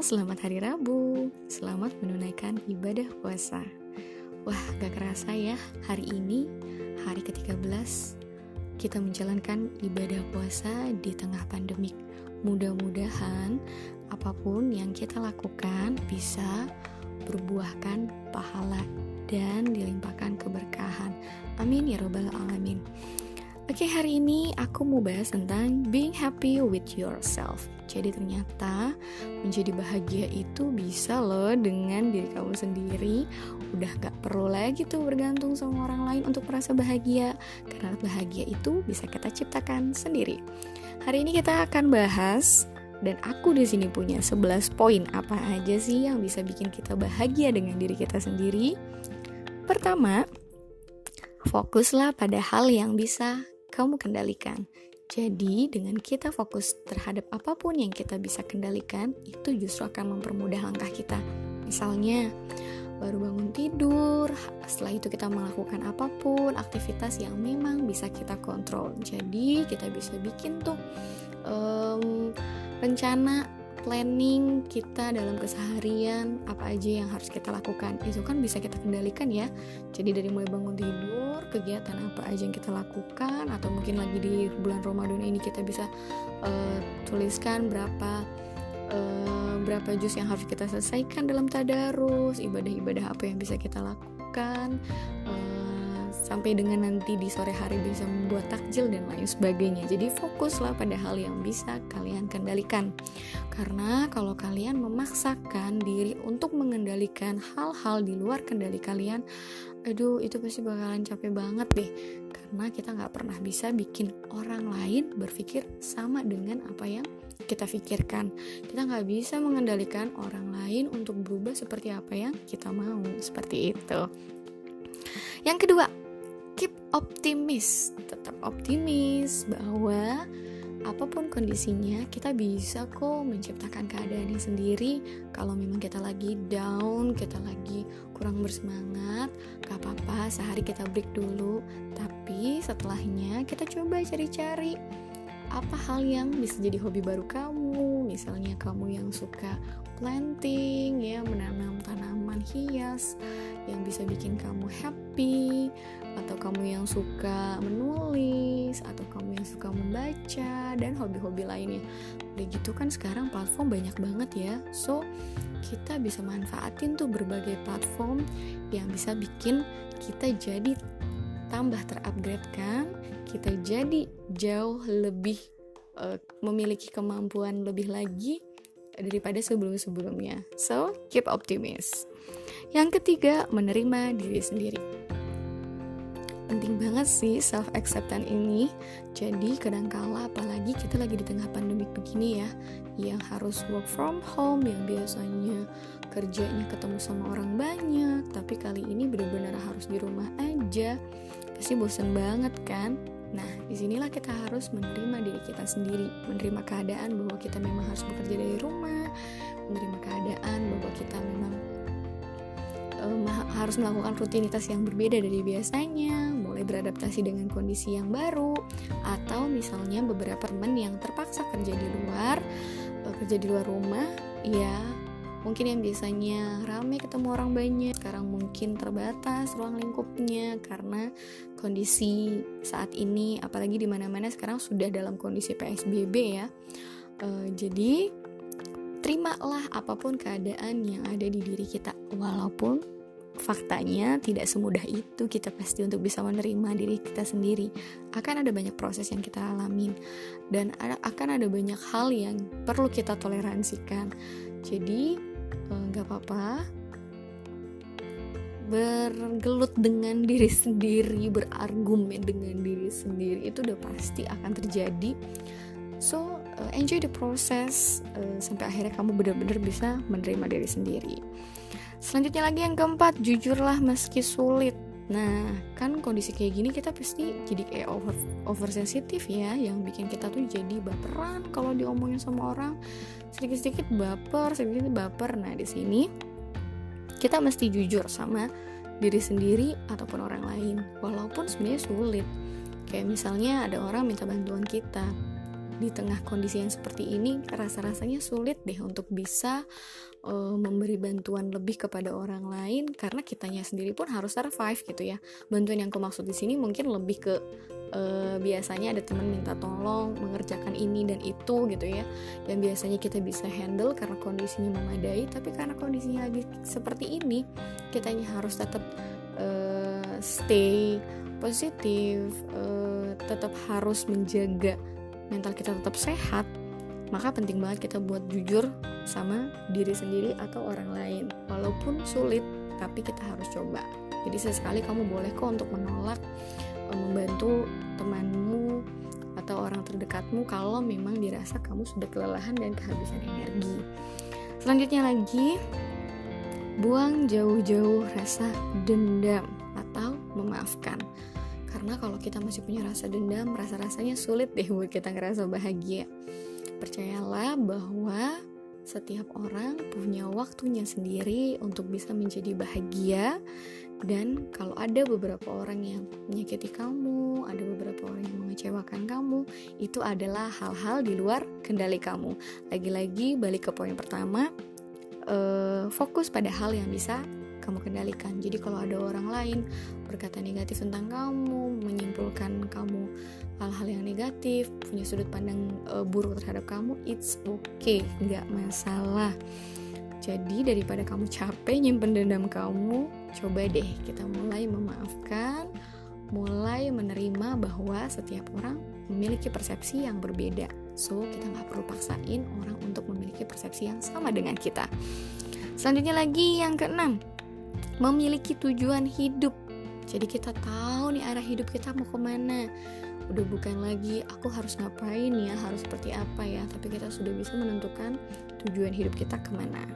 selamat hari Rabu. Selamat menunaikan ibadah puasa. Wah, gak kerasa ya, hari ini, hari ke-13, kita menjalankan ibadah puasa di tengah pandemik. Mudah-mudahan apa pun yang kita lakukan bisa berbuahkan pahala dan dilimpahkan keberkahan. Amin ya robbal alamin. Oke, hari ini aku mau bahas tentang being happy with yourself. Jadi ternyata menjadi bahagia itu bisa loh dengan diri kamu sendiri. Udah gak perlu lagi tuh bergantung sama orang lain untuk merasa bahagia. Karena bahagia itu bisa kita ciptakan sendiri. Hari ini kita akan bahas dan aku di sini punya 11 poin apa aja sih yang bisa bikin kita bahagia dengan diri kita sendiri. Pertama, fokuslah pada hal yang bisa kamu kendalikan. Jadi, dengan kita fokus terhadap apa pun yang kita bisa kendalikan, itu justru akan mempermudah langkah kita. Misalnya, baru bangun tidur, setelah itu kita melakukan apa pun, aktivitas yang memang bisa kita kontrol. Jadi, kita bisa bikin tuh um, rencana planning kita dalam keseharian apa aja yang harus kita lakukan? Itu kan bisa kita kendalikan ya. Jadi dari mulai bangun tidur kegiatan apa aja yang kita lakukan atau mungkin lagi di bulan Ramadan ini kita bisa uh, tuliskan berapa uh, berapa juz yang harus kita selesaikan dalam tadarus ibadah-ibadah apa yang bisa kita lakukan uh, sampai dengan nanti di sore hari bisa membuat takjil dan lain sebagainya. Jadi fokuslah pada hal yang bisa kalian kendalikan. Karena kalau kalian memaksakan diri untuk mengendalikan hal-hal di luar kendali kalian, aduh itu pasti bakalan capek banget deh. Karena kita nggak pernah bisa bikin orang lain berpikir sama dengan apa yang kita pikirkan. Kita nggak bisa mengendalikan orang lain untuk berubah seperti apa yang kita mau, seperti itu. Yang kedua, keep optimis tetap optimis bahwa apa pun kondisinya kita bisa kok menciptakan keadaannya sendiri. Kalau memang kita lagi down kita lagi kurang bersemangat gak apa-apa sehari kita break dulu. Tapi setelahnya kita coba cari-cari apa hal yang bisa jadi hobi baru kamu misalnya kamu yang suka planting ya menanam tanaman hias yang bisa bikin kamu happy atau kamu yang suka menulis atau kamu yang suka membaca dan hobi-hobi lainnya. Udah gitu kan sekarang platform banyak banget ya. So kita bisa manfaatin tuh berbagai platform yang bisa bikin kita jadi tambah terupgrade kan? Kita jadi jauh lebih uh, memiliki kemampuan lebih lagi daripada sebelum-sebelumnya so keep optimis yang ketiga, menerima diri sendiri. Penting banget sih self acceptance ini. Jadi kadangkala apalagi kita lagi di tengah pandemi begini ya, yang harus work from home, yang biasanya kerjanya ketemu sama orang banyak, tapi kali ini benar-benar harus di rumah aja. Pasti bosan banget kan? Nah, di sinilah kita harus menerima diri kita sendiri, menerima keadaan bahwa kita memang harus bekerja dari rumah, menerima keadaan bahwa kita memang um, harus melakukan rutinitas yang berbeda dari biasanya, mulai beradaptasi dengan kondisi yang baru, atau misalnya beberapa teman yang terpaksa kerja di luar, uh, kerja di luar rumah, ya mungkin yang biasanya rame ketemu orang banyak, sekarang mungkin terbatas ruang lingkupnya karena kondisi saat ini, apalagi di mana-mana sekarang sudah dalam kondisi PSBB ya. Uh, jadi terimalah apa pun keadaan yang ada di diri kita. Walaupun faktanya tidak semudah itu kita pasti untuk bisa menerima diri kita sendiri. Akan ada banyak proses yang kita alamin dan ada, akan ada banyak hal yang perlu kita toleransikan. Jadi nggak apa-apa. Bergelut dengan diri sendiri berargumen dengan diri sendiri itu udah pasti akan terjadi. So uh, enjoy the process uh, sampai akhirnya kamu benar-benar bisa menerima diri sendiri. Selanjutnya lagi yang keempat jujurlah meski sulit Nah, kan kondisi kayak gini kita pasti jadi kayak over oversensitif ya, yang bikin kita tuh jadi baperan kalau diomongin sama orang sedikit-sedikit baper, sedikit-sedikit baper. Nah, di sini kita mesti jujur sama diri sendiri ataupun orang lain, walaupun sebenarnya sulit. Kayak misalnya ada orang minta bantuan kita, di tengah kondisi yang seperti ini rasa-rasanya sulit deh untuk bisa uh, memberi bantuan lebih kepada orang lain karena kitanya sendiri pun harus survive gitu ya. Bantuan yang aku maksud di sini mungkin lebih ke uh, biasanya ada teman minta tolong mengerjakan ini dan itu gitu ya yang biasanya kita bisa handle karena kondisinya memadai. Tapi karena kondisinya lagi seperti ini kitanya harus tetap uh, stay positif uh, tetap harus menjaga mental kita tetap sehat maka penting banget kita buat jujur sama diri sendiri atau orang lain. Walaupun sulit tapi kita harus coba. Jadi sesekali kamu boleh kok untuk menolak eh, membantu temanmu atau orang terdekatmu kalau memang dirasa kamu sudah kelelahan dan kehabisan energi. Selanjutnya lagi buang jauh-jauh rasa dendam atau memaafkan karena kalau kita masih punya rasa dendam rasa-rasanya sulit deh buat kita ngerasa bahagia percayalah bahwa setiap orang punya waktunya sendiri untuk bisa menjadi bahagia dan kalau ada beberapa orang yang menyakiti kamu, ada beberapa orang yang mengecewakan kamu, itu adalah hal-hal di luar kendali kamu. Lagi-lagi balik ke poin pertama, uh, fokus pada hal yang bisa kamu kendalikan. Jadi kalau ada orang lain berkata negatif tentang kamu, menyimpulkan kamu hal-hal yang negatif, punya sudut pandang uh, buruk terhadap kamu, it's okay, nggak masalah. Jadi daripada kamu capek nyimpen dendam kamu, coba deh kita mulai memaafkan, mulai menerima bahwa setiap orang memiliki persepsi yang berbeda. So kita nggak perlu paksain orang untuk memiliki persepsi yang sama dengan kita. Selanjutnya lagi yang keenam, memiliki tujuan hidup. Jadi kita tahu nih arah hidup kita mau ke mana. Udah bukan lagi aku harus ngapain ya, harus seperti apa ya, tapi kita sudah bisa menentukan tujuan hidup kita ke mana.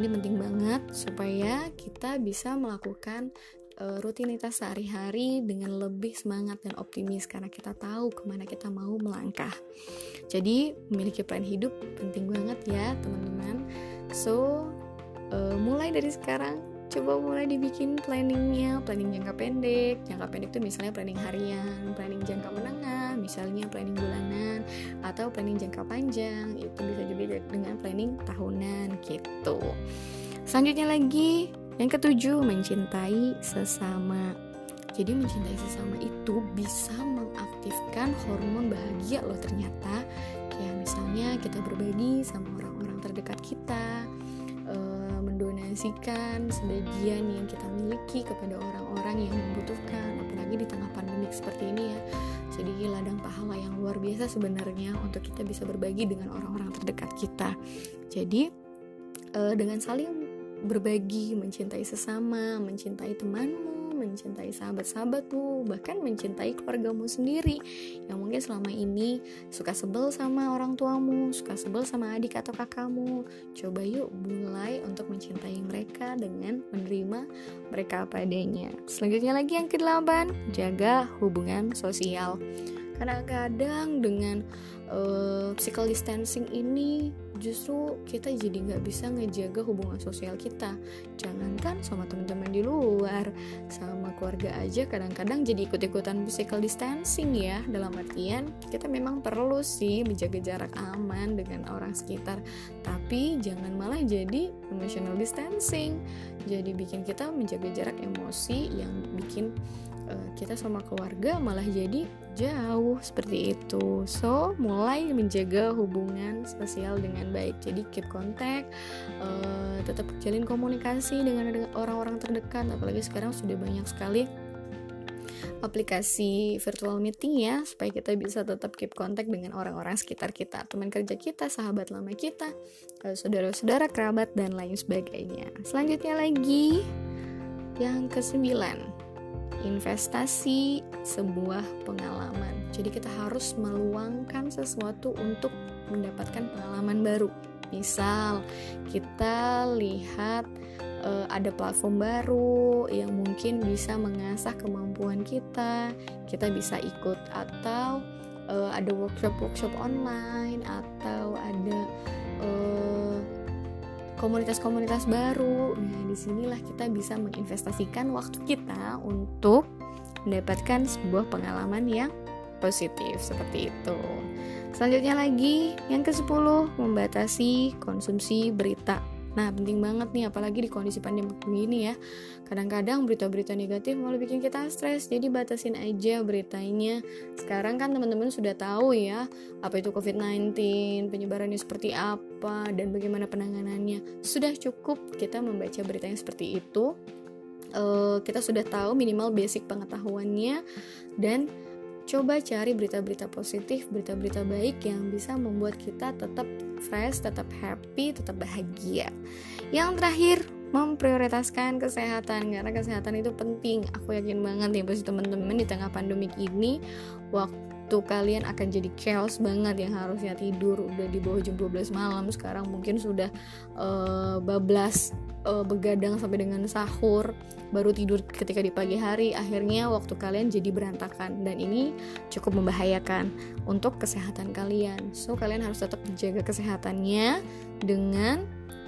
Ini penting banget supaya kita bisa melakukan uh, rutinitas sehari-hari dengan lebih semangat dan optimis karena kita tahu ke mana kita mau melangkah. Jadi memiliki plan hidup penting banget ya teman-teman. So uh, mulai dari sekarang coba mulai dibikin planningnya. Planning jangka pendek. Jangka pendek itu misalnya planning harian planning jangka menengah misalnya planning bulanan atau planning jangka panjang. Itu bisa juga dengan planning tahunan gitu. Selanjutnya lagi yang ketujuh mencintai sesama. Jadi mencintai sesama itu bisa mengaktifkan hormon bahagia loh ternyata. Kayak misalnya kita berbagi sama orang-orang terdekat kita mendonasikan sebagian yang kita miliki kepada orang-orang yang membutuhkan apalagi di tengah pandemi seperti ini ya. Jadi ladang pahala yang luar biasa sebenarnya untuk kita bisa berbagi dengan orang-orang terdekat kita. Jadi uh, dengan saling berbagi mencintai sesama mencintai temanmu mencintai sahabat-sahabatmu, bahkan mencintai keluargamu sendiri yang mungkin selama ini suka sebel sama orang tuamu, suka sebel sama adik atau kakakmu. Coba yuk mulai untuk mencintai mereka dengan menerima mereka apa adanya. Selanjutnya lagi yang kedelapan, jaga hubungan sosial. Karena kadang dengan uh, physical distancing ini justru kita jadi nggak bisa ngejaga hubungan sosial kita. Jangankan sama teman-teman di luar sama keluarga aja kadang-kadang jadi ikut-ikutan physical distancing ya. Dalam artian kita memang perlu sih menjaga jarak aman dengan orang sekitar. Tapi jangan malah jadi emotional distancing. Jadi bikin kita menjaga jarak emosi yang bikin uh, kita sama keluarga malah jadi jauh seperti itu. So mulai menjaga hubungan sosial dengan baik. Jadi keep contact uh, tetap jalin komunikasi dengan orang-orang terdekat. Apalagi sekarang sudah banyak sekali aplikasi virtual meeting ya supaya kita bisa tetap keep contact dengan orang-orang sekitar kita. Teman kerja kita sahabat lama kita eh, saudara-saudara kerabat dan lain sebagainya. Selanjutnya lagi yang kesembilan investasi sebuah pengalaman. Jadi kita harus meluangkan sesuatu untuk mendapatkan pengalaman baru. Misal kita lihat uh, ada platform baru yang mungkin bisa mengasah kemampuan kita, kita bisa ikut atau uh, ada workshop-workshop online atau ada uh, komunitas-komunitas baru. Nah, di sinilah kita bisa menginvestasikan waktu kita untuk mendapatkan sebuah pengalaman yang positif seperti itu. Selanjutnya lagi yang ke-10 membatasi konsumsi berita. Nah, penting banget nih apalagi di kondisi pandemi begini ya. Kadang-kadang berita-berita negatif malah bikin kita stres. Jadi batasin aja beritanya. Sekarang kan teman-teman sudah tahu ya apa itu COVID-19, penyebarannya seperti apa dan bagaimana penanganannya. Sudah cukup kita membaca berita yang seperti itu. Uh, kita sudah tahu minimal basic pengetahuannya dan coba cari berita-berita positif, berita-berita baik yang bisa membuat kita tetap fresh, tetap happy, tetap bahagia. Yang terakhir, memprioritaskan kesehatan karena kesehatan itu penting. Aku yakin banget nih pasti teman-teman di tengah pandemik ini waktu kalian akan jadi chaos banget yang harusnya tidur udah di bawah jam 12 malam sekarang mungkin sudah uh, bablas uh, begadang sampai dengan sahur baru tidur ketika di pagi hari akhirnya waktu kalian jadi berantakan. Dan ini cukup membahayakan untuk kesehatan kalian. So kalian harus tetap menjaga kesehatannya dengan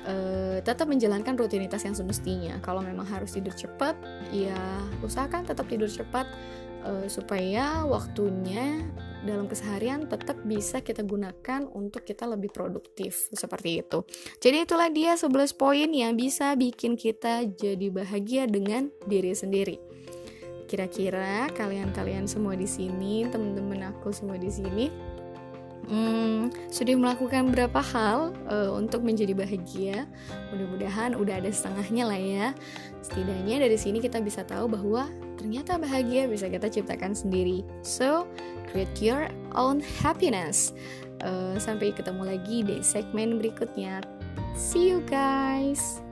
uh, tetap menjalankan rutinitas yang semestinya. Kalau memang harus tidur cepat ya usahakan tetap tidur cepat uh, supaya waktunya dalam keseharian tetap bisa kita gunakan untuk kita lebih produktif seperti itu. Jadi itulah dia 11 poin yang bisa bikin kita jadi bahagia dengan diri sendiri. Kira-kira kalian-kalian semua di sini, teman-teman aku semua di sini, hmm, sudah melakukan berapa hal uh, untuk menjadi bahagia? Mudah-mudahan udah ada setengahnya lah ya. Setidaknya dari sini kita bisa tahu bahwa ternyata bahagia bisa kita ciptakan sendiri. So, create your own happiness. Uh, sampai ketemu lagi di segmen berikutnya. See you guys.